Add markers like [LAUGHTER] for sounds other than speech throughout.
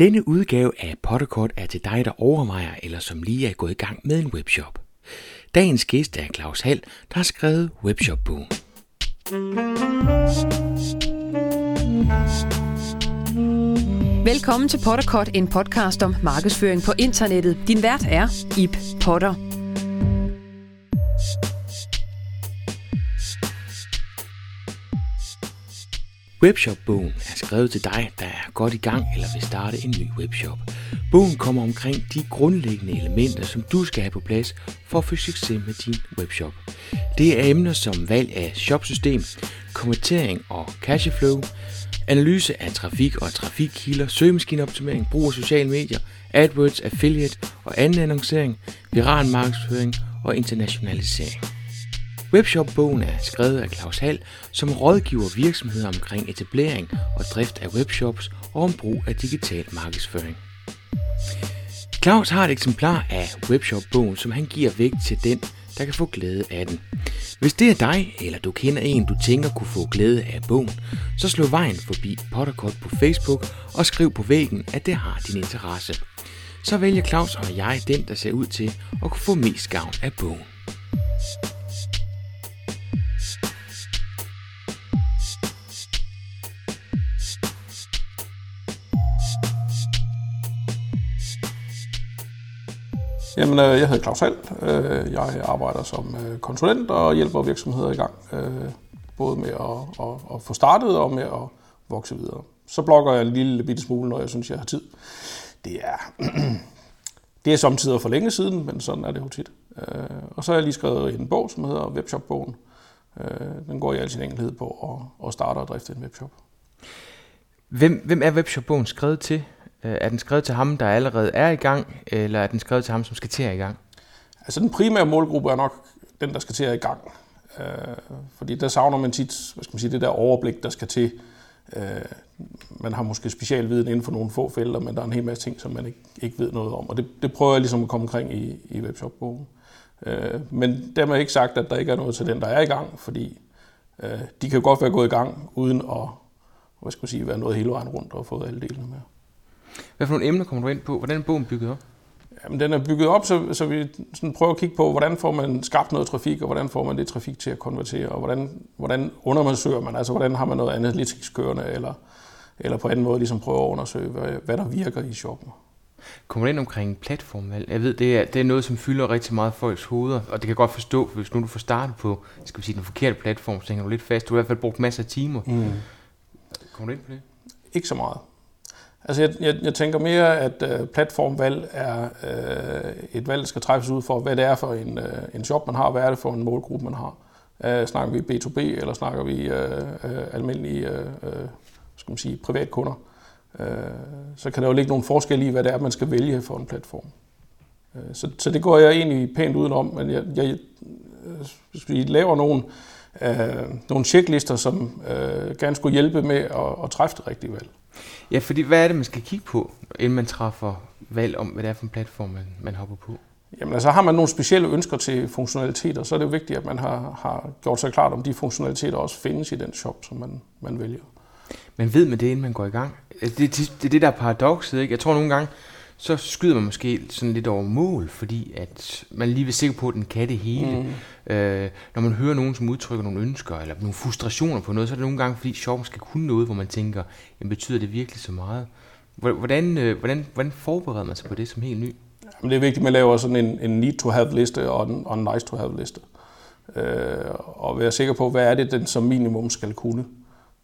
Denne udgave af Potterkort er til dig, der overvejer eller som lige er gået i gang med en webshop. Dagens gæst er Claus Hall, der har skrevet webshop-bogen. Velkommen til Potterkort, en podcast om markedsføring på internettet. Din vært er Ip Potter. Webshop-bogen er skrevet til dig, der er godt i gang eller vil starte en ny webshop. Bogen kommer omkring de grundlæggende elementer, som du skal have på plads for at få succes med din webshop. Det er emner som valg af shopsystem, konvertering og cashflow, analyse af trafik og trafikkilder, søgemaskineoptimering, brug af sociale medier, AdWords, affiliate og anden annoncering, viral markedsføring og internationalisering. Webshop-bogen er skrevet af Claus Hall, som rådgiver virksomheder omkring etablering og drift af webshops og om brug af digital markedsføring. Claus har et eksemplar af Webshop-bogen, som han giver væk til den, der kan få glæde af den. Hvis det er dig, eller du kender en, du tænker kunne få glæde af bogen, så slå vejen forbi Potterkort på Facebook og skriv på væggen, at det har din interesse. Så vælger Claus og jeg den, der ser ud til at kunne få mest gavn af bogen. Jamen, øh, jeg hedder Claus Hall. Øh, jeg arbejder som øh, konsulent og hjælper virksomheder i gang. Både med at, at, at få startet og med at vokse videre. Så blogger jeg en lille bitte smule, når jeg synes, jeg har tid. Det er, [CLEARS THROAT] det er samtidig for længe siden, men sådan er det jo tit. Og så har jeg lige skrevet en bog, som hedder Webshop-bogen. Den går i al sin enkelhed på at, at starte og drifte en webshop. Hvem, hvem er Webshop-bogen skrevet til? Øh, er den skrevet til ham, der allerede er i gang, eller er den skrevet til ham, som skal til at i gang? Altså den primære målgruppe er nok den, der skal til at i gang. Øh, fordi der savner man tit hvad skal man sige, det der overblik, der skal til. Øh, man har måske specialviden inden for nogle få felter, men der er en hel masse ting, som man ikke, ikke ved noget om. Og det, det prøver jeg ligesom at komme omkring i, i webshop-bogen. Øh, men dermed ikke sagt, at der ikke er noget til den, der er i gang, fordi øh, de kan godt være gået i gang, uden at hvad skal man sige, være noget hele vejen rundt og fået alle delene med. Hvad for nogle emner kommer du ind på? Hvordan er bogen bygget op? Jamen, den er bygget op, så, så vi sådan prøver at kigge på, hvordan får man skabt noget trafik, og hvordan får man det trafik til at konvertere, og hvordan, hvordan undersøger man, altså hvordan har man noget analytisk kørende, eller, eller på anden måde ligesom prøve at undersøge, hvad, hvad der virker i shoppen. Kommer ind omkring platformvalg? Jeg ved, det er, det er noget, som fylder rigtig meget folks hoveder, og det kan godt forstå, hvis nu du får startet på skal vi sige, den forkerte platform, så hænger du lidt fast. Du har i hvert fald brugt masser af timer. Mm. Kommer du ind på det? Ikke så meget. Altså jeg, jeg, jeg tænker mere, at øh, platformvalg er øh, et valg, der skal træffes ud for, hvad det er for en, øh, en shop, man har, hvad er det for en målgruppe, man har. Øh, snakker vi B2B, eller snakker vi øh, øh, almindelige øh, øh skal man sige, privatkunder, øh, så kan der jo ligge nogle forskelle i, hvad det er, man skal vælge for en platform. Øh, så, så det går jeg egentlig pænt udenom, men jeg, jeg, øh, hvis vi laver nogle, øh, nogle checklister, som øh, gerne skulle hjælpe med at, at træffe det rigtige valg. Ja, fordi hvad er det, man skal kigge på, inden man træffer valg om, hvad det er for en platform, man, man hopper på? Jamen altså har man nogle specielle ønsker til funktionaliteter, så er det jo vigtigt, at man har, har gjort sig klart, om de funktionaliteter også findes i den shop, som man, man vælger. Men ved man det, inden man går i gang? Det, det, det er det, der er paradokset, ikke? Jeg tror nogle gange, så skyder man måske sådan lidt over mål, fordi at man lige vil sikker på, at den kan det hele. Mm. Øh, når man hører nogen, som udtrykker nogle ønsker, eller nogle frustrationer på noget, så er det nogle gange, fordi shoppen skal kunne noget, hvor man tænker, jamen betyder det virkelig så meget? Hvordan, øh, hvordan, hvordan forbereder man sig på det som helt ny? Jamen, det er vigtigt, at man laver sådan en, en need-to-have-liste og en, og en nice-to-have-liste. Øh, og være sikker på, hvad er det, den som minimum skal kunne.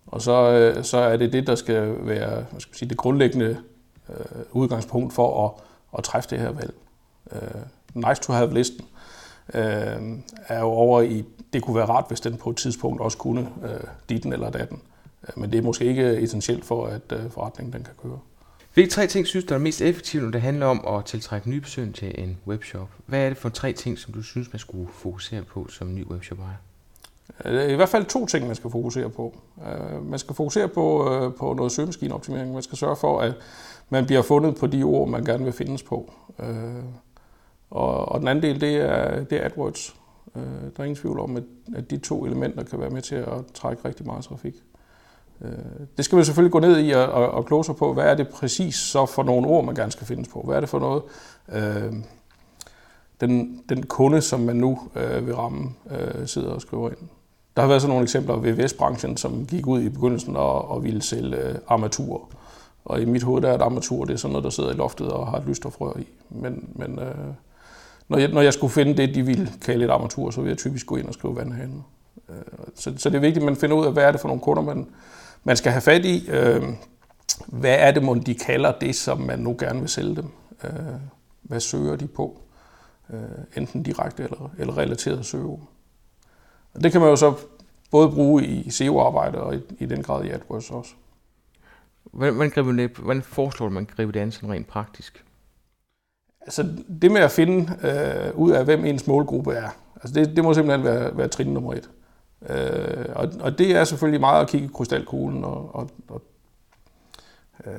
Og så, øh, så er det det, der skal være hvad skal sige, det grundlæggende øh, udgangspunkt for at, at træffe det her valg. Øh, nice to have listen øh, er jo over i, det kunne være rart, hvis den på et tidspunkt også kunne øh, ditten eller datten. Øh, men det er måske ikke essentielt for, at øh, forretningen den kan køre. Hvilke tre ting synes du er mest effektive, når det handler om at tiltrække nye besøgende til en webshop? Hvad er det for tre ting, som du synes, man skulle fokusere på som ny webshop ejer? Øh, I hvert fald to ting, man skal fokusere på. Øh, man skal fokusere på, på noget søgemaskineoptimering. Man skal sørge for, at man bliver fundet på de ord, man gerne vil findes på. Øh, og, og den anden del, det er, det er AdWords. Øh, der er ingen tvivl om, at, at de to elementer kan være med til at trække rigtig meget trafik. Øh, det skal man selvfølgelig gå ned i og, og, og kloge sig på, hvad er det præcis så for nogle ord, man gerne skal findes på? Hvad er det for noget, øh, den, den kunde, som man nu øh, vil ramme, øh, sidder og skriver ind? Der har været sådan nogle eksempler ved VVS-branchen, som gik ud i begyndelsen og, og ville sælge øh, armaturer. Og i mit hoved der er et armatur, det er sådan noget, der sidder i loftet og har et lysstofrør i. Men, men øh, når, jeg, når jeg skulle finde det, de ville kalde et armatur, så ville jeg typisk gå ind og skrive vandhanen. Øh, så, så det er vigtigt, at man finder ud af, hvad er det for nogle kunder, man, man skal have fat i. Øh, hvad er det, man de kalder det, som man nu gerne vil sælge dem? Øh, hvad søger de på? Øh, enten direkte eller, eller relateret søgeord. Og det kan man jo så både bruge i SEO-arbejde og i, i den grad i AdWords også. Hvordan, hvordan, griber det, hvordan foreslår du, man griber det an sådan rent praktisk? Altså det med at finde øh, ud af, hvem ens målgruppe er, altså det, det må simpelthen være, være trin nummer et. Øh, og, og det er selvfølgelig meget at kigge i krystalkuglen og, og, og øh,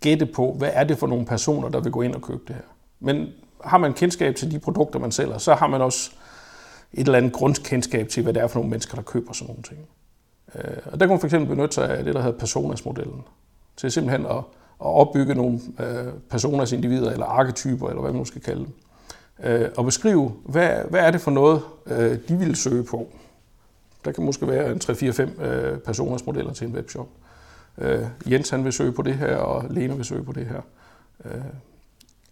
gætte på, hvad er det for nogle personer, der vil gå ind og købe det her. Men har man kendskab til de produkter, man sælger, så har man også et eller andet grundkendskab til, hvad det er for nogle mennesker, der køber sådan nogle ting. Øh, og der kan man fx benytte sig af det, der hedder personasmodellen til simpelthen at, at opbygge nogle øh, personas individer, eller arketyper, eller hvad man nu skal kalde dem, øh, og beskrive, hvad, hvad er det for noget, øh, de vil søge på. Der kan måske være en 3-4-5 øh, personers modeller til en webshop. Øh, Jens han vil søge på det her, og Lena vil søge på det her. Øh,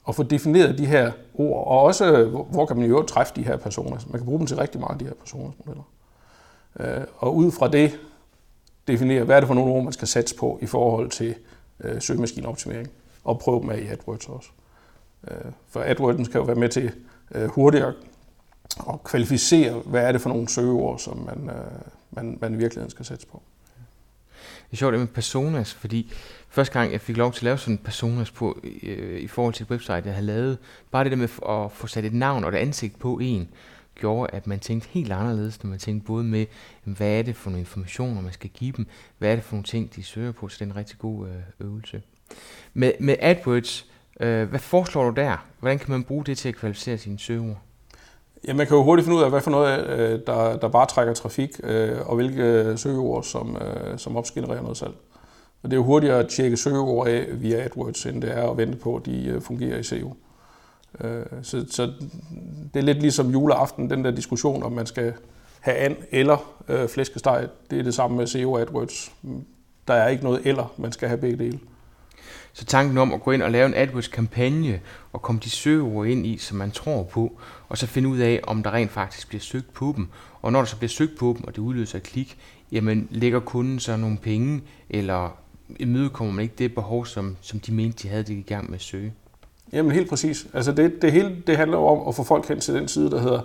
og få defineret de her ord, og også hvor kan man i øvrigt træffe de her personer. Man kan bruge dem til rigtig meget, de her personers modeller. Øh, og ud fra det definere, hvad er det for nogle ord, man skal satse på i forhold til øh, søgemaskineoptimering, og prøve dem af i AdWords også. Øh, for AdWords kan jo være med til øh, hurtigere og kvalificere, hvad er det for nogle søgeord, som man, øh, man, man i virkeligheden skal sætte på. Det er sjovt det med personas, fordi første gang jeg fik lov til at lave sådan en personas på, øh, i forhold til et website, jeg havde lavet, bare det der med at få sat et navn og et ansigt på en, gjorde, at man tænkte helt anderledes, når man tænkte både med, hvad er det for nogle informationer, man skal give dem, hvad er det for nogle ting, de søger på, så det er en rigtig god øh, øvelse. Med, med AdWords, øh, hvad foreslår du der? Hvordan kan man bruge det til at kvalificere sine søgeord? Ja, man kan jo hurtigt finde ud af, hvad for noget, øh, der, der bare trækker trafik, øh, og hvilke øh, søgeord, som, som opgenererer noget salg. Og det er jo hurtigere at tjekke søgeord af via AdWords, end det er at vente på, at de fungerer i SEO. Øh, så, så det er lidt ligesom juleaften, den der diskussion, om man skal have and eller øh, flæskesteg. Det er det samme med SEO AdWords. Der er ikke noget eller, man skal have begge dele. Så tanken om at gå ind og lave en AdWords-kampagne og komme de søgeord ind i, som man tror på, og så finde ud af, om der rent faktisk bliver søgt på dem. Og når der så bliver søgt på dem, og det udløser et klik, jamen lægger kunden så nogle penge, eller imødekommer man ikke det behov, som, som de mente, de havde det i gang med at søge? Jamen helt præcis. Altså det, det hele det handler om at få folk hen til den side, der hedder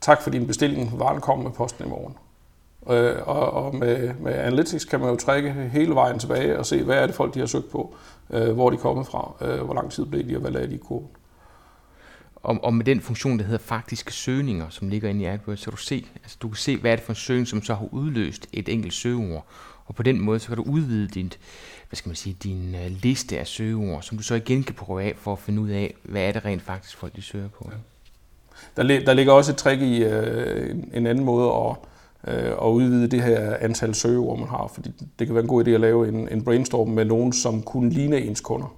tak for din bestilling, varen kommer med posten i morgen. Øh, og, og med, med Analytics kan man jo trække hele vejen tilbage og se, hvad er det folk, de har søgt på, øh, hvor er de kommet fra, øh, hvor lang tid blev de, og hvad lavede de i kurven. Og, og med den funktion, der hedder faktiske søgninger, som ligger inde i AdWords, så du, se, altså du kan se, hvad er det for en søgning, som så har udløst et enkelt søgeord. Og på den måde, så kan du udvide din, hvad skal man sige, din øh, liste af søgeord, som du så igen kan prøve af for at finde ud af, hvad er det rent faktisk folk de søger på. Ja. Der, der ligger også et trick i øh, en anden måde at, øh, at udvide det her antal søgeord, man har. Fordi det kan være en god idé at lave en, en brainstorm med nogen, som kunne ligne ens kunder.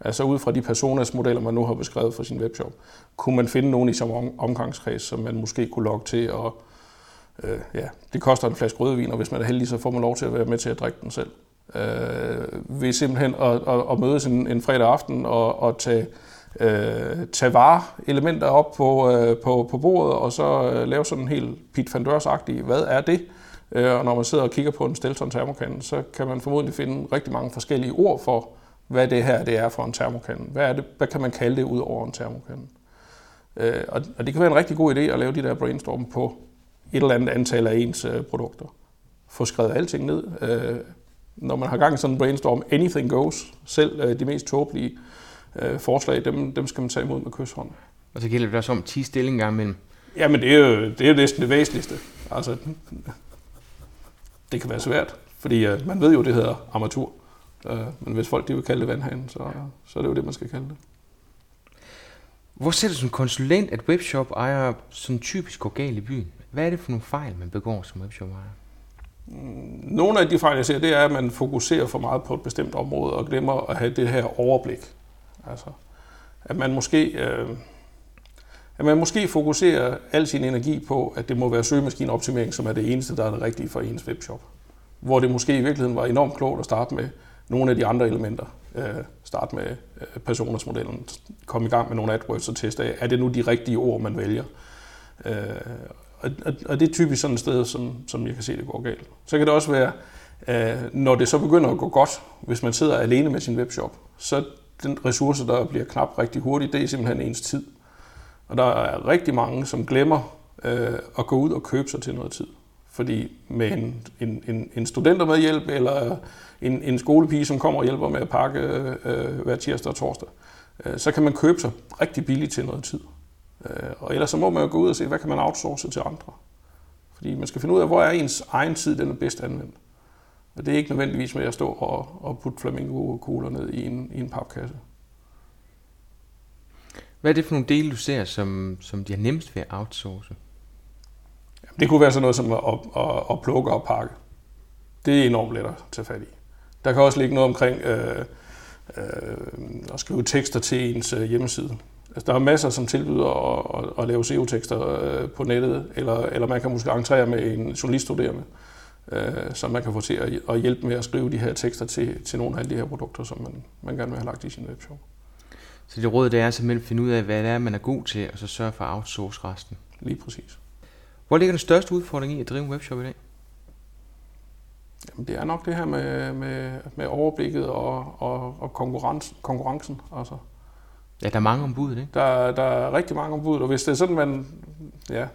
Altså ud fra de personas modeller, man nu har beskrevet for sin webshop, kunne man finde nogen i samme omgangskreds, som man måske kunne logge til at Øh, ja, det koster en flaske rødvin, og hvis man er heldig, så får man lov til at være med til at drikke den selv. Øh, ved simpelthen at, at, at mødes en, en fredag aften og, og tage, øh, tage vareelementer op på, øh, på, på bordet, og så øh, lave sådan en helt Pete van agtig hvad er det? Øh, og når man sidder og kigger på en Stelton termokande, så kan man formodentlig finde rigtig mange forskellige ord for, hvad det her det er for en termokande. Hvad, er det, hvad kan man kalde det ud over en termokande? Øh, og, og det kan være en rigtig god idé at lave de der brainstorm på et eller andet antal af ens øh, produkter. Få skrevet alting ned. Øh, når man har gang i sådan en brainstorm, anything goes. Selv øh, de mest tåbelige øh, forslag, dem, dem skal man tage imod med kysshånd. Og så gælder det også om 10 stillinger men... Jamen, det er jo, det er jo næsten det væsentligste. Altså, det kan være svært, fordi øh, man ved jo, det hedder armatur. Øh, men hvis folk de vil kalde det vandhanen, så, så er det jo det, man skal kalde det. Hvor sætter du som konsulent, at webshop ejer sådan typisk går galt i byen? Hvad er det for nogle fejl, man begår som webshop ejer? Mm, nogle af de fejl, jeg ser, det er, at man fokuserer for meget på et bestemt område og glemmer at have det her overblik. Altså, at man måske, øh, at man måske fokuserer al sin energi på, at det må være søgemaskineoptimering, som er det eneste, der er det rigtige for ens webshop. Hvor det måske i virkeligheden var enormt klogt at starte med nogle af de andre elementer. Øh, starte med øh, personersmodellen, komme i gang med nogle AdWords og teste af, er det nu de rigtige ord, man vælger. Øh, og, og, og det er typisk sådan et sted, som, som jeg kan se, det går galt. Så kan det også være, øh, når det så begynder at gå godt, hvis man sidder alene med sin webshop, så den ressource, der bliver knap rigtig hurtigt, det er simpelthen ens tid. Og der er rigtig mange, som glemmer øh, at gå ud og købe sig til noget tid. Fordi med en, en, en, en hjælp eller en, en skolepige, som kommer og hjælper med at pakke øh, øh, hver tirsdag og torsdag, øh, så kan man købe sig rigtig billigt til noget tid. Øh, og ellers så må man jo gå ud og se, hvad kan man outsource til andre. Fordi man skal finde ud af, hvor er ens egen tid, den er bedst anvendt. Og det er ikke nødvendigvis med at stå og, og putte flamingo-kugler ned i en, i en papkasse. Hvad er det for nogle dele, du ser, som, som de har nemmest ved at outsource? Jamen, det kunne være sådan noget som at, at, at plukke og pakke. Det er enormt let at tage fat i. Der kan også ligge noget omkring øh, øh, at skrive tekster til ens øh, hjemmeside. Altså, der er masser, som tilbyder at, at, at lave SEO-tekster øh, på nettet, eller, eller man kan måske entrere med en journaliststuderende, øh, som man kan få til at, at hjælpe med at skrive de her tekster til, til nogle af de her produkter, som man, man gerne vil have lagt i sin webshop. Så det råd det er simpelthen at finde ud af, hvad det er, man er god til, og så sørge for at outsource resten. Lige præcis. Hvor ligger den største udfordring i at drive en webshop i dag? Jamen, det er nok det her med, med, med overblikket og, og, og konkurrence, konkurrencen. Altså. Ja, der er mange ombud, ikke? Der, der er rigtig mange ombud, og hvis det er sådan, man ja,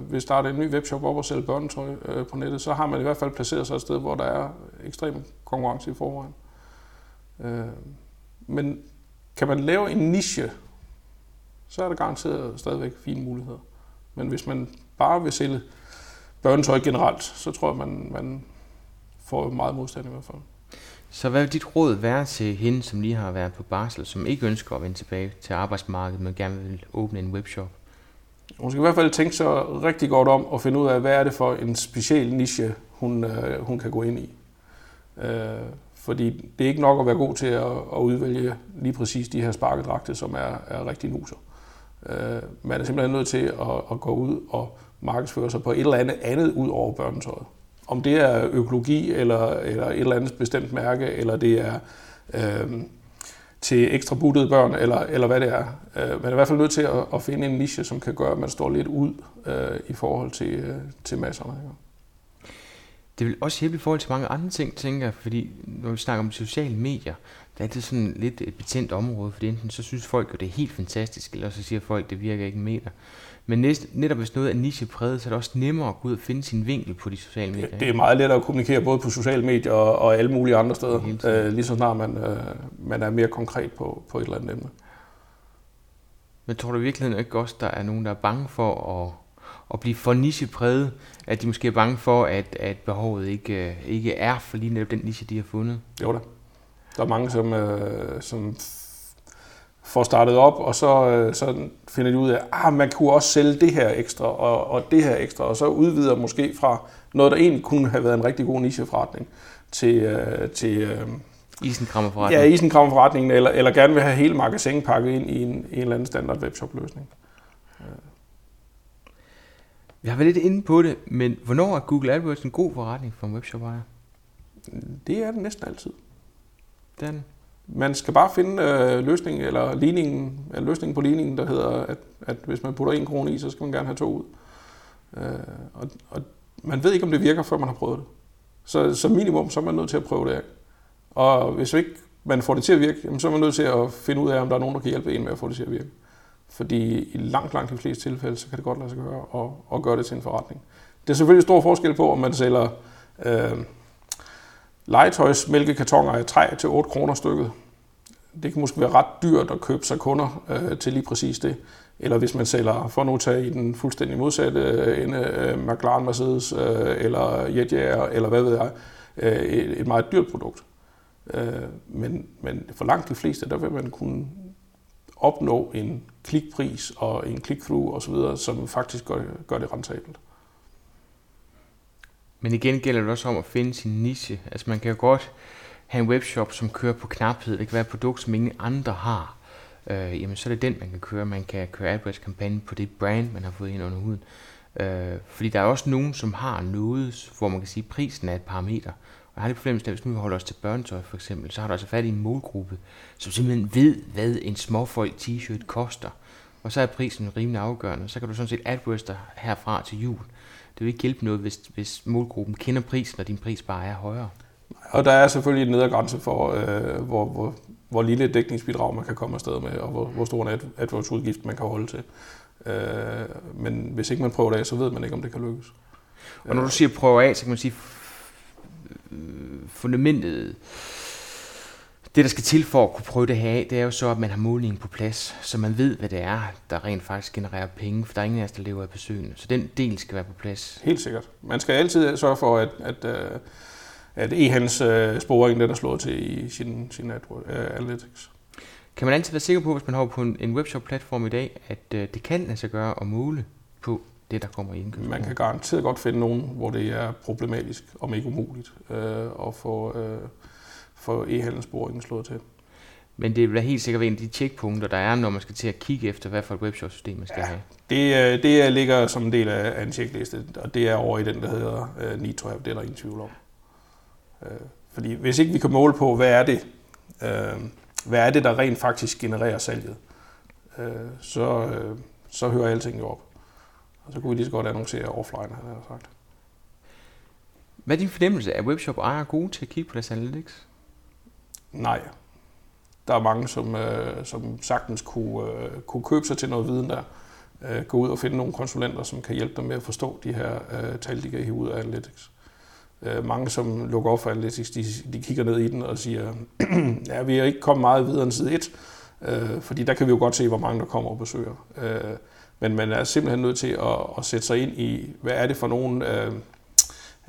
vil starte en ny webshop op og sælge børnetøj øh, på nettet, så har man i hvert fald placeret sig et sted, hvor der er ekstrem konkurrence i forvejen. Øh, men kan man lave en niche, så er der garanteret stadigvæk fine muligheder. Men hvis man bare vil sælge børnetøj generelt, så tror jeg, man, man får meget modstand i hvert fald. Så hvad vil dit råd være til hende, som lige har været på barsel, som ikke ønsker at vende tilbage til arbejdsmarkedet, men gerne vil åbne en webshop? Hun skal i hvert fald tænke sig rigtig godt om og finde ud af, hvad er det for en speciel niche, hun, øh, hun kan gå ind i. Øh, fordi det er ikke nok at være god til at, at udvælge lige præcis de her sparkedragte, som er, er rigtig nuser. Øh, man er simpelthen nødt til at, at gå ud og markedsføre sig på et eller andet andet ud over børnetøjet. Om det er økologi, eller, eller et eller andet bestemt mærke, eller det er øh, til ekstra buttede børn, eller, eller hvad det er. Øh, man er i hvert fald nødt til at, at finde en niche, som kan gøre, at man står lidt ud øh, i forhold til, øh, til masserne. Ikke? Det vil også hjælpe i forhold til mange andre ting, tænker jeg, fordi når vi snakker om sociale medier, der er det sådan lidt et betændt område, for enten så synes folk jo, det er helt fantastisk, eller så siger folk, det virker ikke en meter. Men næst, netop hvis noget er nichepræget, så er det også nemmere at gå ud og finde sin vinkel på de sociale medier. Det er meget lettere at kommunikere både på sociale medier og, og alle mulige andre steder, øh, lige så snart man, øh, man er mere konkret på, på et eller andet emne. Men tror du virkelig ikke også, der er nogen, der er bange for at, at blive for nichepræget, at de måske er bange for, at, at behovet ikke, øh, ikke er for lige netop den niche, de har fundet? Jo da. Der er mange, som, øh, som får startet op, og så, øh, så finder de ud af, at ah, man kunne også sælge det her ekstra, og, og det her ekstra, og så udvider måske fra noget, der egentlig kunne have været en rigtig god nicheforretning, til, øh, til øh, Isenkrammerforretningen. Ja, isenkrammerforretningen, eller, eller gerne vil have hele magasin pakket ind i en, en eller anden standard webshop-løsning. Vi har været lidt inde på det, men hvornår er Google AdWords en god forretning for en webshop ejer? Det er det næsten altid. Den. Man skal bare finde øh, løsningen, eller ligningen, eller løsningen på ligningen, der hedder, at, at hvis man putter en krone i, så skal man gerne have to ud. Øh, og, og man ved ikke, om det virker, før man har prøvet det. Så som minimum, så er man nødt til at prøve det af. Og hvis ikke man får det til at virke, jamen, så er man nødt til at finde ud af, om der er nogen, der kan hjælpe en med at få det til at virke. Fordi i langt, langt de fleste tilfælde, så kan det godt lade sig gøre at, at gøre det til en forretning. Det er selvfølgelig stor forskel på, om man sælger øh, legetøjsmælkekartoner af træ til 8 kroner stykket. Det kan måske være ret dyrt at købe sig kunder øh, til lige præcis det. Eller hvis man sælger, for nu tage i den fuldstændig modsatte øh, ende, øh, McLaren Mercedes øh, eller Jetjager, eller hvad ved jeg, øh, et, et meget dyrt produkt. Øh, men, men for langt de fleste, der vil man kunne opnå en klikpris og en click-through osv., som faktisk gør, gør det rentabelt. Men igen gælder det også om at finde sin niche. Altså man kan jo godt have en webshop, som kører på knaphed. Det kan være et produkt, som ingen andre har. Øh, jamen så er det den, man kan køre. Man kan køre AdWords-kampagne på det brand, man har fået ind under huden. Øh, fordi der er også nogen, som har noget, hvor man kan sige, at prisen er et parameter. Og jeg har det problem, at hvis nu vi holder os til børnetøj for eksempel, så har du altså fat i en målgruppe, som simpelthen ved, hvad en småfolk t-shirt koster. Og så er prisen rimelig afgørende. Så kan du sådan set AdWords der herfra til jul. Det vil ikke hjælpe noget, hvis, hvis målgruppen kender prisen, og din pris bare er højere. Og der er selvfølgelig en nedre grænse for, øh, hvor, hvor, hvor lille et dækningsbidrag man kan komme afsted med, og hvor, hvor stor en AdWords-udgift man kan holde til. Øh, men hvis ikke man prøver det af, så ved man ikke, om det kan lykkes. Og når du siger prøve af, så kan man sige, fundamentet, det der skal til for at kunne prøve det her af, det er jo så, at man har målingen på plads, så man ved, hvad det er, der rent faktisk genererer penge, for der er ingen af os, der lever af besøgende. Så den del skal være på plads. Helt sikkert. Man skal altid sørge for, at, at, øh, at e-handels sporing, den er slået til i sin, sin analytics. Kan man altid være sikker på, hvis man har på en, en webshop-platform i dag, at uh, det kan sig gøre at måle på det, der kommer i indkøbsbrug? Man kan garanteret godt finde nogen, hvor det er problematisk, om ikke umuligt, uh, at få, uh, få e-handelssporingen slået til. Men det er helt sikkert en af de checkpunkter, der er, når man skal til at kigge efter, hvad for et webshop-system man skal ja, have. Det, det ligger som en del af en checkliste, og det er over i den, der hedder uh, Need to Have. Det er der ingen tvivl om. Uh, fordi hvis ikke vi kan måle på, hvad er det, uh, hvad er det, der rent faktisk genererer salget, øh, så, øh, så hører alting jo op. Og så kunne vi lige så godt annoncere offline, han har sagt. Hvad er din fornemmelse? Er webshop ejer gode til at kigge på deres analytics? Nej. Der er mange, som, øh, som sagtens kunne, øh, kunne købe sig til noget viden der. Øh, gå ud og finde nogle konsulenter, som kan hjælpe dem med at forstå de her øh, tal, de kan hive ud af analytics. Øh, mange, som lukker op for Analytics, de, de kigger ned i den og siger, [CLEARS THROAT] ja, vi er ikke kommet meget videre end side 1, øh, fordi der kan vi jo godt se, hvor mange der kommer og besøger. Øh, men man er simpelthen nødt til at, at sætte sig ind i, hvad er det for nogle øh,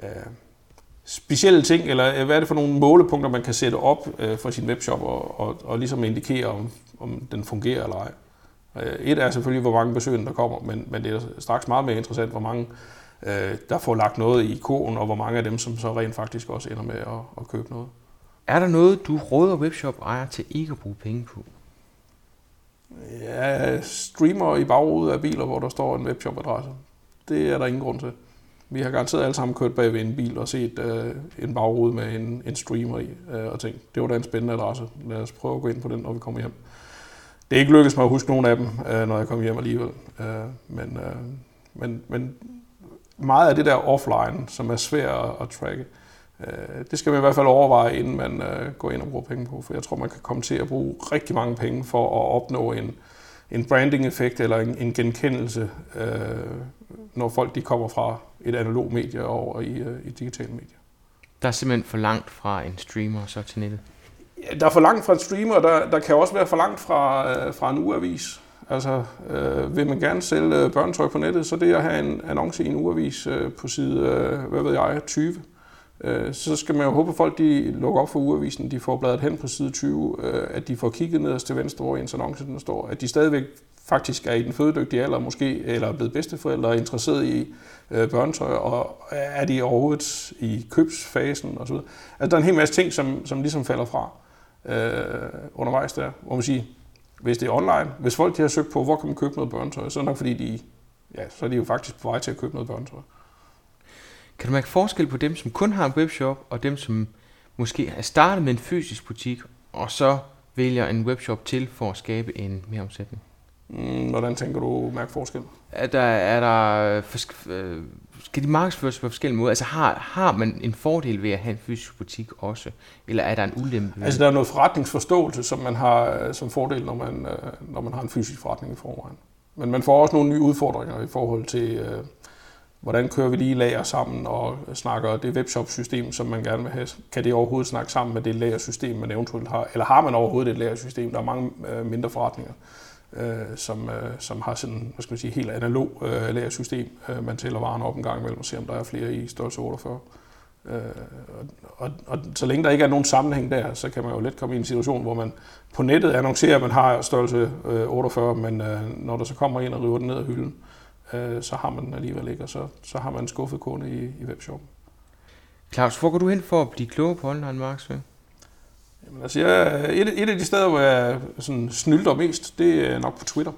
øh, specielle ting, eller hvad er det for nogle målepunkter, man kan sætte op øh, for sin webshop og, og, og ligesom indikere, om, om den fungerer eller ej. Øh, et er selvfølgelig, hvor mange besøgende der kommer, men, men det er straks meget mere interessant, hvor mange øh, der får lagt noget i koen, og hvor mange af dem, som så rent faktisk også ender med at, at købe noget. Er der noget, du råder webshop-ejer til ikke at bruge penge på? Ja, streamer i bagruden af biler, hvor der står en webshop-adresse. Det er der ingen grund til. Vi har garanteret alle sammen kørt bag ved en bil og set øh, en bagrude med en, en streamer i, øh, og tænkt, det var da en spændende adresse. Lad os prøve at gå ind på den, når vi kommer hjem. Det er ikke lykkedes mig at huske nogen af dem, øh, når jeg kom hjem alligevel. Øh, men, øh, men, men meget af det der offline, som er svært at, at tracke, øh, det skal man i hvert fald overveje, inden man øh, går ind og bruger penge på. For jeg tror, man kan komme til at bruge rigtig mange penge for at opnå en, en branding-effekt eller en, en genkendelse, øh, når folk de kommer fra et analog medie over i, øh, i digitale medier. Der er simpelthen for langt fra en streamer så til nettet? Ja, der er for langt fra en streamer, der, der kan også være for langt fra, øh, fra en ugeavis. Altså, øh, vil man gerne sælge børnetøj på nettet, så det at have en annonce i en ugeavis øh, på side, øh, hvad ved jeg, 20, øh, så skal man jo håbe, at folk de lukker op for ugeavisen, de får bladet hen på side 20, øh, at de får kigget ned til venstre, hvor ens annonce den står, at de stadigvæk faktisk er i den fødedygtige alder, måske, eller er blevet bedsteforældre er interesseret i øh, børnetøj, og er de overhovedet i købsfasen osv. Altså, der er en hel masse ting, som, som ligesom falder fra øh, undervejs der, hvor man siger, hvis det er online, hvis folk de har søgt på, hvor kan man købe noget børnetøj, så er det nok fordi, de, ja, så er de jo faktisk på vej til at købe noget børnetøj. Kan du mærke forskel på dem, som kun har en webshop, og dem, som måske er startet med en fysisk butik, og så vælger en webshop til for at skabe en mere omsætning? Mm, hvordan tænker du mærke forskel? Er der, er der øh, skal de markedsføres på forskellige måder? Altså har, har man en fordel ved at have en fysisk butik også? Eller er der en ulempe? Altså der er noget forretningsforståelse, som man har øh, som fordel, når man, øh, når man har en fysisk forretning i forvejen. Men man får også nogle nye udfordringer i forhold til, øh, hvordan kører vi lige lager sammen og snakker det webshop-system, som man gerne vil have. Kan det overhovedet snakke sammen med det lagersystem, man eventuelt har? Eller har man overhovedet et lagersystem? Der er mange øh, mindre forretninger øh, som, øh, som har sådan, hvad skal man sige, helt analog øh, lagersystem. Øh, man tæller varerne op en gang imellem og ser, om der er flere i størrelse 48. Øh, og, og, og så længe der ikke er nogen sammenhæng der, så kan man jo let komme i en situation, hvor man på nettet annoncerer, at man har størrelse øh, 48, men øh, når der så kommer ind og river den ned af hylden, øh, så har man den alligevel ikke, og så, så har man en skuffet kunde i, i webshoppen. Claus, hvor går du hen for at blive klogere på online markedsføring? Jamen, altså, jeg, et, et af de steder, hvor jeg sådan snylder mest, det er nok på Twitter.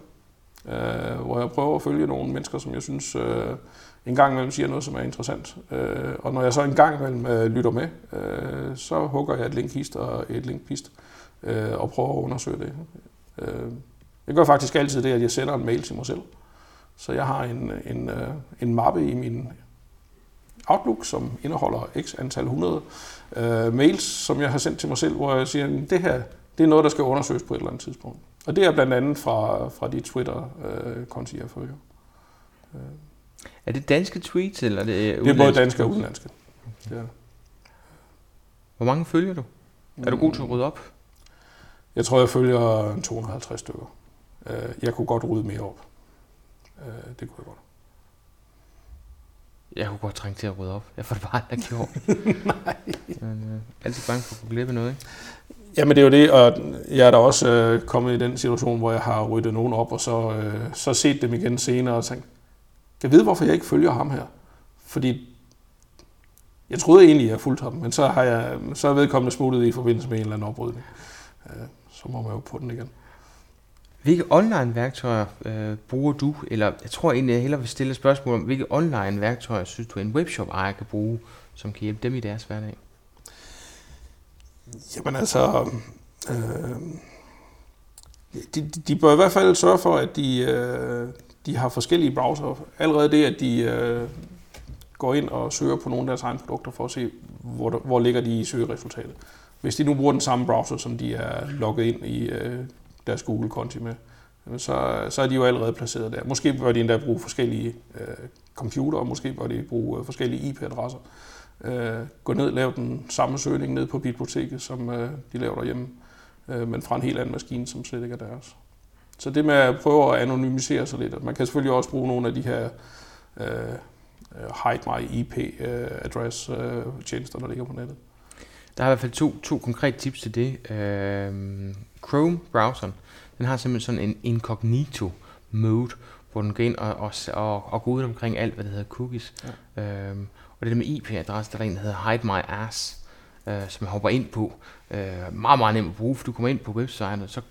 Øh, hvor jeg prøver at følge nogle mennesker, som jeg synes øh, en gang imellem siger noget, som er interessant. Øh, og når jeg så en gang imellem øh, lytter med, øh, så hugger jeg et linkhist og et linkpist øh, og prøver at undersøge det. Øh, jeg gør faktisk altid det, at jeg sender en mail til mig selv. Så jeg har en, en, øh, en mappe i min Outlook, som indeholder x antal 100 øh, mails, som jeg har sendt til mig selv, hvor jeg siger, at det her det er noget, der skal undersøges på et eller andet tidspunkt. Og det er blandt andet fra, fra de Twitter-konti, øh, jeg følger. Øh. Er det danske tweets, eller er det Det er både danske og udenlandske. Okay. Ja. Hvor mange følger du? Er du god til at rydde op? Jeg tror, jeg følger 250 stykker. Øh, jeg kunne godt rydde mere op. Øh, det kunne jeg godt. Jeg kunne godt trænge til at rydde op. Jeg får det bare aldrig gjort. [LAUGHS] Nej. Men, øh, altid bange for at kunne glemme noget, ikke? Jamen det er jo det, og jeg er da også øh, kommet i den situation, hvor jeg har ryddet nogen op, og så, øh, så set dem igen senere og tænkt, jeg vide, hvorfor jeg ikke følger ham her? Fordi jeg troede egentlig, at jeg fulgte ham, men så har jeg så er vedkommende smuttet i forbindelse med en eller anden oprydning. Øh, så må man jo på den igen. Hvilke online-værktøjer øh, bruger du? Eller jeg tror egentlig, jeg hellere vil stille et spørgsmål om, hvilke online-værktøjer synes du, en webshop-ejer kan bruge, som kan hjælpe dem i deres hverdag? Jamen altså, øh, de, de bør i hvert fald sørge for, at de, øh, de har forskellige browser. Allerede det, at de øh, går ind og søger på nogle af deres egne produkter for at se, hvor, hvor ligger de i søgeresultatet. Hvis de nu bruger den samme browser, som de er logget ind i øh, deres Google-konti med, så, så er de jo allerede placeret der. Måske bør de endda bruge forskellige øh, computere, måske bør de bruge øh, forskellige IP-adresser. Øh, gå ned og lave den samme søgning ned på biblioteket, som øh, de laver derhjemme, øh, men fra en helt anden maskine, som slet ikke er deres. Så det med at prøve at anonymisere sig lidt, man kan selvfølgelig også bruge nogle af de her øh, øh hide my IP øh, address øh, tjenester, der ligger på nettet. Der er i hvert fald to, to konkrete tips til det. Øh, Chrome-browseren, den har simpelthen sådan en incognito mode, hvor den går ind og, og, og, og går ud omkring alt, hvad det hedder cookies. Ja. Øhm, og det der med IP-adresse, der er en, der hedder Hide My Ass, øh, som jeg hopper ind på. Øh, meget, meget nemt at bruge, for du kommer ind på websiden, og så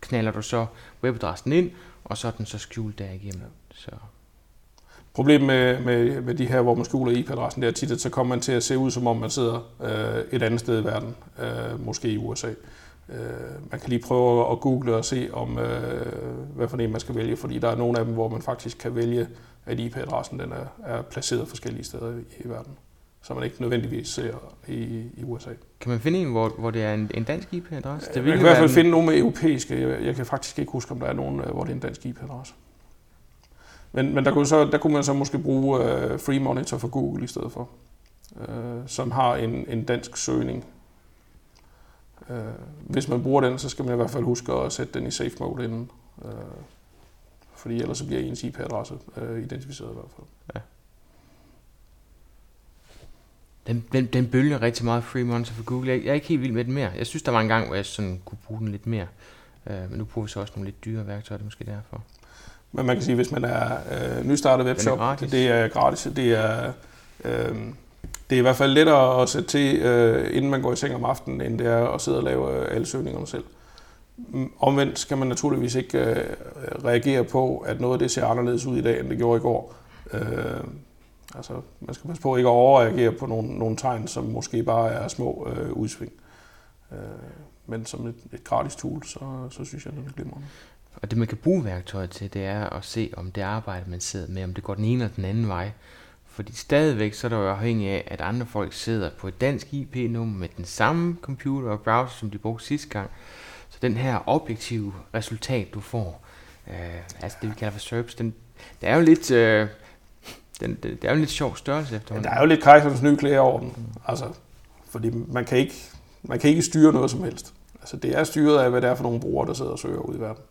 knaller du så webadressen ind, og så er den så skjult der igennem. Så. Problemet med, med, med de her, hvor man skjuler IP-adressen, det er tit, at så kommer man til at se ud, som om man sidder øh, et andet sted i verden, øh, måske i USA. Øh, man kan lige prøve at google og se, om øh, hvad for en man skal vælge, fordi der er nogle af dem, hvor man faktisk kan vælge, at IP-adressen den er, er placeret forskellige steder i, i verden, så man ikke nødvendigvis ser i, i USA. Kan man finde en, hvor, hvor det er en, en dansk IP-adresse? Det man kan i hvert fald en... finde nogle med europæiske. Jeg, jeg kan faktisk ikke huske, om der er nogen, øh, hvor det er en dansk IP-adresse. Men, men der, kunne så, der kunne man så måske bruge uh, Free Monitor for Google i stedet for, uh, som har en, en dansk søgning Øh, hvis man bruger den, så skal man i hvert fald huske at sætte den i safe mode inden. Øh, fordi ellers så bliver ens IP-adresse øh, identificeret i hvert fald. Ja. Den, den, den bølger rigtig meget free monitor for Google. Jeg, jeg er ikke helt vild med den mere. Jeg synes, der var en gang, hvor jeg sådan kunne bruge den lidt mere. Øh, men nu bruger vi så også nogle lidt dyre værktøjer, det er måske derfor. Men man kan sige, hvis man er øh, nystartet webshop, er det er gratis. Det er, øh, det er i hvert fald lettere at sætte til, øh, inden man går i seng om aftenen, end det er at sidde og lave øh, alle søgningerne selv. Mm, omvendt skal man naturligvis ikke øh, reagere på, at noget af det ser anderledes ud i dag, end det gjorde i går. Øh, altså, man skal passe på ikke at overreagere på nogle, nogle tegn, som måske bare er små øh, udsving. Øh, men som et, et gratis tool, så, så synes jeg, det er glimrende. Og det man kan bruge værktøjet til, det er at se, om det arbejde, man sidder med, om det går den ene eller den anden vej. Fordi stadigvæk så er der jo afhængig af, at andre folk sidder på et dansk IP-nummer med den samme computer og browser, som de brugte sidste gang. Så den her objektive resultat, du får, øh, altså det vi kalder for SERPs, den, det er jo lidt... Øh, den, det, det er jo en lidt sjov størrelse efter. Ja, der er jo lidt kejserens nye klæder over den. Altså, fordi man kan, ikke, man kan ikke styre noget som helst. Altså, det er styret af, hvad det er for nogle brugere, der sidder og søger ud i verden.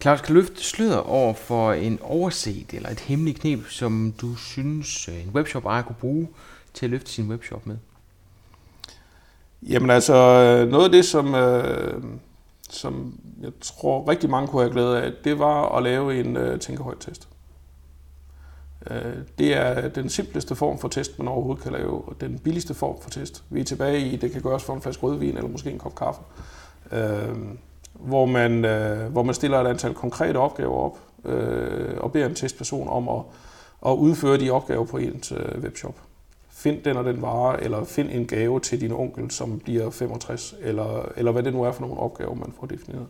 Claus, kan løfte sløret over for en overset eller et hemmeligt knep, som du synes, øh, en webshop ejer kunne bruge til at løfte sin webshop med? Jamen altså, øh, noget af det, som, øh, som jeg tror rigtig mange kunne have glæde af, det var at lave en øh, tænkehøjt-test. Øh, det er den simpleste form for test, man overhovedet kan lave, og den billigste form for test. Vi er tilbage i, det kan gøres for en flaske rødvin eller måske en kop kaffe, øh, hvor, man, øh, hvor man stiller et antal konkrete opgaver op øh, og beder en testperson om at, at udføre de opgaver på ens øh, webshop. Find den og den vare, eller find en gave til din onkel, som bliver 65, eller, eller hvad det nu er for nogle opgaver, man får defineret.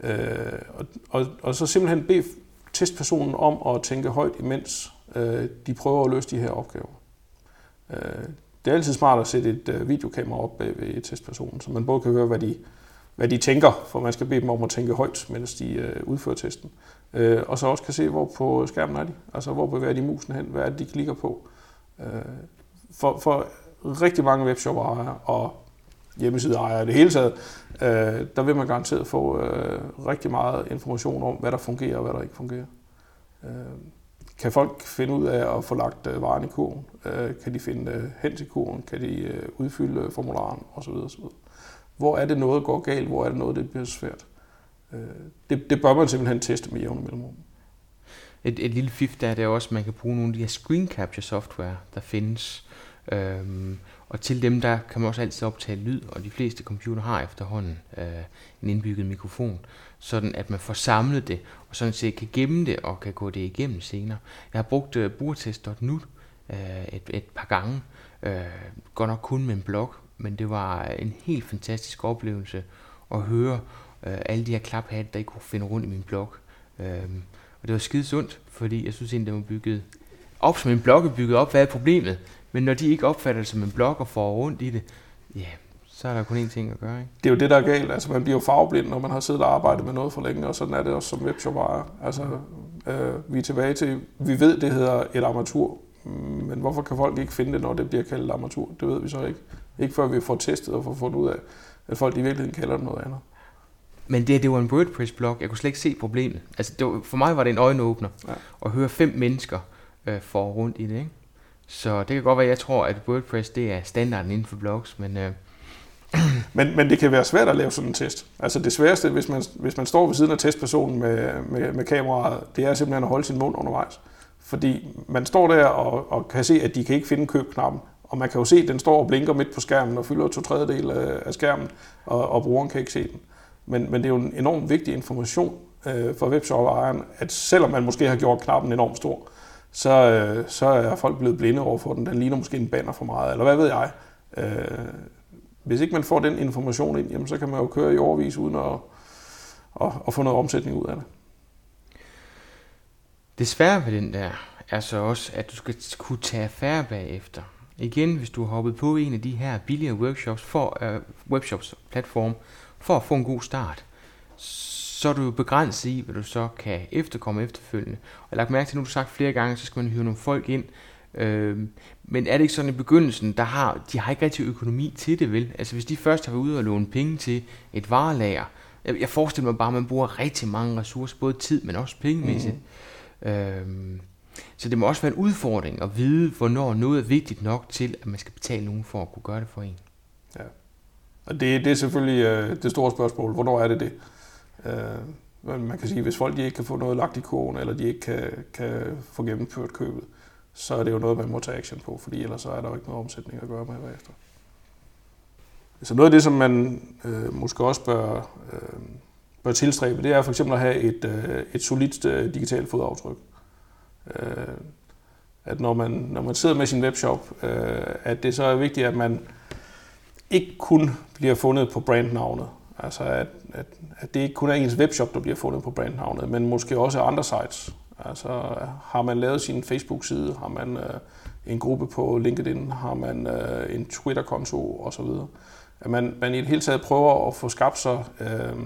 Øh, og, og, og så simpelthen bede testpersonen om at tænke højt, imens øh, de prøver at løse de her opgaver. Øh, det er altid smart at sætte et øh, videokamera op bag ved testpersonen, så man både kan høre, hvad de, hvad de tænker, for man skal bede dem om at tænke højt, mens de øh, udfører testen. Øh, og så også kan se, hvor på skærmen er de. Altså, hvor bevæger de musen hen? Hvad er det, de klikker på? Øh, for, for rigtig mange webshop-ejere og hjemmesideejere i det hele taget, øh, der vil man garanteret få øh, rigtig meget information om, hvad der fungerer og hvad der ikke fungerer. Øh, kan folk finde ud af at få lagt øh, varen i kurven? Øh, kan de finde øh, hen til kurven? Kan de øh, udfylde formularen? Osv. osv. Hvor er det noget går galt? Hvor er det noget, det bliver svært? Øh, det, det bør man simpelthen teste med jævne mellemrum. Et, et lille fif der er det også, at man kan bruge nogle af de her screen capture software, der findes. Øhm, og til dem der kan man også altid optage lyd, og de fleste computer har efterhånden øh, en indbygget mikrofon, sådan at man får samlet det, og sådan set kan gemme det og kan gå det igennem senere. Jeg har brugt øh, brugertest.nu øh, et, et par gange, øh, godt nok kun med en blog, men det var en helt fantastisk oplevelse at høre øh, alle de her klaphatte, der ikke kunne finde rundt i min blog. Øh, og det var skide sundt, fordi jeg synes egentlig, det var bygget op som en blog er bygget op. Hvad er problemet? Men når de ikke opfatter det som en blog og får rundt i det, ja, så er der kun én ting at gøre. Ikke? Det er jo det, der er galt. Altså, man bliver jo farveblind, når man har siddet og arbejdet med noget for længe, og sådan er det også som webshop. Altså, øh, vi er tilbage til, vi ved, det hedder et armatur, men hvorfor kan folk ikke finde det, når det bliver kaldt armatur? Det ved vi så ikke. Ikke før vi får testet og får fundet ud af, at folk i virkeligheden kalder det noget andet. Men det, det var en WordPress-blog. Jeg kunne slet ikke se problemet. Altså, det var, for mig var det en øjenåbner ja. at høre fem mennesker øh, få rundt i det. Ikke? Så det kan godt være, at jeg tror, at WordPress det er standarden inden for blogs, men... Øh, [CLEARS THROAT] men, men det kan være svært at lave sådan en test. Altså det sværeste, hvis man, hvis man står ved siden af testpersonen med, med, med kameraet, det er simpelthen at holde sin mund undervejs. Fordi man står der og, og kan se, at de kan ikke finde købknappen. Og man kan jo se, at den står og blinker midt på skærmen og fylder to tredjedel af skærmen, og, og brugeren kan ikke se den. Men, men det er jo en enormt vigtig information øh, for webshop-ejeren, at selvom man måske har gjort knappen enormt stor, så, øh, så er folk blevet blinde over for den. Den ligner måske en banner for meget, eller hvad ved jeg. Øh, hvis ikke man får den information ind, jamen, så kan man jo køre i overvis uden at, at, at få noget omsætning ud af det. Desværre ved den der er så også, at du skal kunne tage affære bagefter. Igen, hvis du har hoppet på en af de her billigere workshops for, uh, webshops platform for at få en god start, så er du jo begrænset i, hvad du så kan efterkomme efterfølgende. Og jeg har lagt mærke til, nu du har sagt flere gange, så skal man hyre nogle folk ind. Øh, men er det ikke sådan i begyndelsen, der har, de har ikke rigtig økonomi til det, vel? Altså hvis de først har været ude og låne penge til et varelager, jeg, jeg forestiller mig bare, at man bruger rigtig mange ressourcer, både tid, men også pengemæssigt. Mm. Øh, så det må også være en udfordring at vide, hvornår noget er vigtigt nok til, at man skal betale nogen for at kunne gøre det for en. Ja. Og det, det er selvfølgelig øh, det store spørgsmål. Hvornår er det det? Øh, man kan sige, at hvis folk de ikke kan få noget lagt i kurven, eller de ikke kan, kan få gennemført købet, så er det jo noget, man må tage action på, fordi ellers så er der jo ikke noget omsætning at gøre med bagefter. Så noget af det, som man øh, måske også bør, øh, bør tilstræbe, det er for eksempel at have et, øh, et solidt øh, digitalt fodaftryk. Øh, at når man, når man sidder med sin webshop, øh, at det så er vigtigt, at man ikke kun bliver fundet på brandnavnet. Altså at, at, at det ikke kun er ens webshop, der bliver fundet på brandnavnet, men måske også andre sites. Altså har man lavet sin Facebook-side, har man øh, en gruppe på LinkedIn, har man øh, en Twitter-konto osv. At man, man i det hele taget prøver at få skabt sig øh,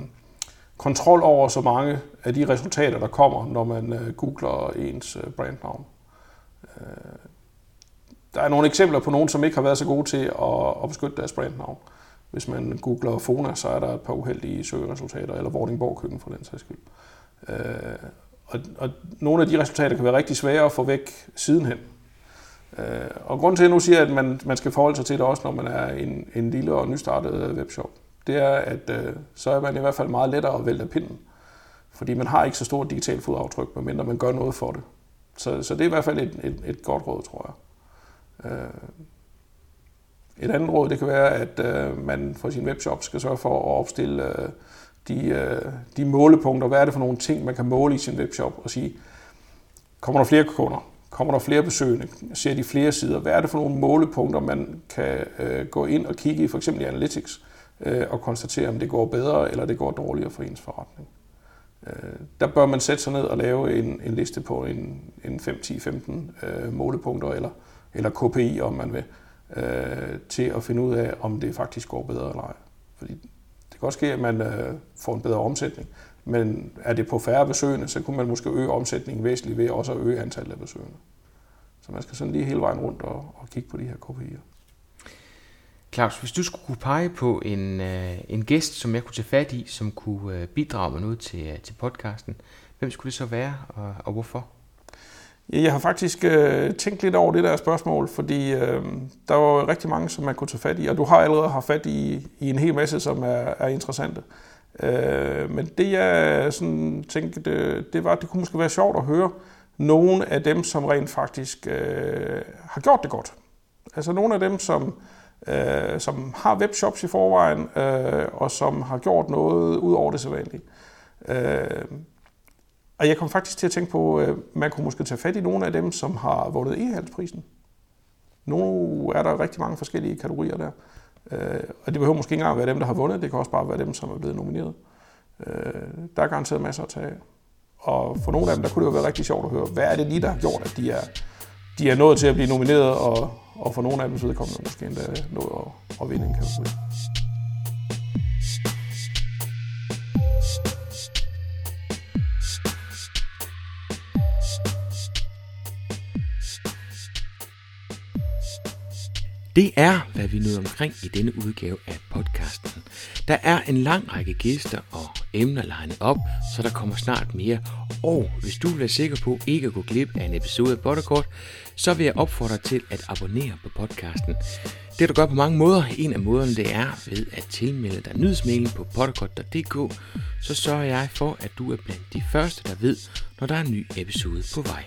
kontrol over så mange af de resultater, der kommer, når man øh, googler ens øh, brandnavn. Øh, der er nogle eksempler på nogen, som ikke har været så gode til at, at beskytte deres brandnavn. Hvis man googler Fona, så er der et par uheldige søgeresultater, eller Vordingborg Køkken for den sags skyld. Øh, og, og nogle af de resultater kan være rigtig svære at få væk sidenhen. Øh, og grund til, at jeg nu siger, at man, man skal forholde sig til det også, når man er en, en lille og nystartet øh, webshop, det er, at øh, så er man i hvert fald meget lettere at vælge pinden. Fordi man har ikke så stort digitalt fodaftryk, medmindre man gør noget for det. Så, så det er i hvert fald et, et, et godt råd, tror jeg. Øh, et andet råd, det kan være, at øh, man for sin webshop skal sørge for at opstille øh, de, øh, de målepunkter. Hvad er det for nogle ting, man kan måle i sin webshop og sige, kommer der flere kunder? Kommer der flere besøgende? Ser de flere sider? Hvad er det for nogle målepunkter, man kan øh, gå ind og kigge i, for eksempel i Analytics, øh, og konstatere, om det går bedre eller det går dårligere for ens forretning? Øh, der bør man sætte sig ned og lave en, en liste på en, en 5, 10, 15 øh, målepunkter, eller, eller KPI, om man vil, øh, til at finde ud af, om det faktisk går bedre eller ej. Fordi det kan også ske, at man øh, får en bedre omsætning, men er det på færre besøgende, så kunne man måske øge omsætningen væsentligt ved også at øge antallet af besøgende. Så man skal sådan lige hele vejen rundt og, og kigge på de her KPI'er. Claus, hvis du skulle kunne pege på en, øh, en gæst, som jeg kunne tage fat i, som kunne øh, bidrage med noget til, øh, til podcasten, hvem skulle det så være, og, og hvorfor? Ja, jeg har faktisk øh, tænkt lidt over det der spørgsmål, fordi øh, der var rigtig mange, som man kunne tage fat i, og du har allerede haft fat i, i en hel masse, som er, er interessante. Øh, men det jeg sådan tænkte, det, det var, at det kunne måske være sjovt at høre nogle af dem, som rent faktisk øh, har gjort det godt. Altså nogle af dem, som, øh, som har webshops i forvejen, øh, og som har gjort noget ud over det sædvanlige. Øh, og jeg kom faktisk til at tænke på, at øh, man kunne måske tage fat i nogle af dem, som har vundet e-handelsprisen. Nu er der rigtig mange forskellige kategorier der. Øh, og det behøver måske ikke engang være dem, der har vundet. Det kan også bare være dem, som er blevet nomineret. Øh, der er garanteret masser at tage af. Og for nogle af dem, der kunne det jo være rigtig sjovt at høre, hvad er det lige, der har gjort, at de er, de er nået til at blive nomineret, og, og for nogle af dem så vedkommende måske endda øh, nå at, at vinde en kategori. Det er, hvad vi nåede omkring i denne udgave af podcasten. Der er en lang række gæster og emner legnet op, så der kommer snart mere. Og hvis du vil være sikker på ikke at gå glip af en episode af Butterkort, så vil jeg opfordre dig til at abonnere på podcasten. Det du gør på mange måder. En af måderne det er ved at tilmelde dig nyhedsmailen på potterkort.dk, så sørger jeg for, at du er blandt de første, der ved, når der er en ny episode på vej.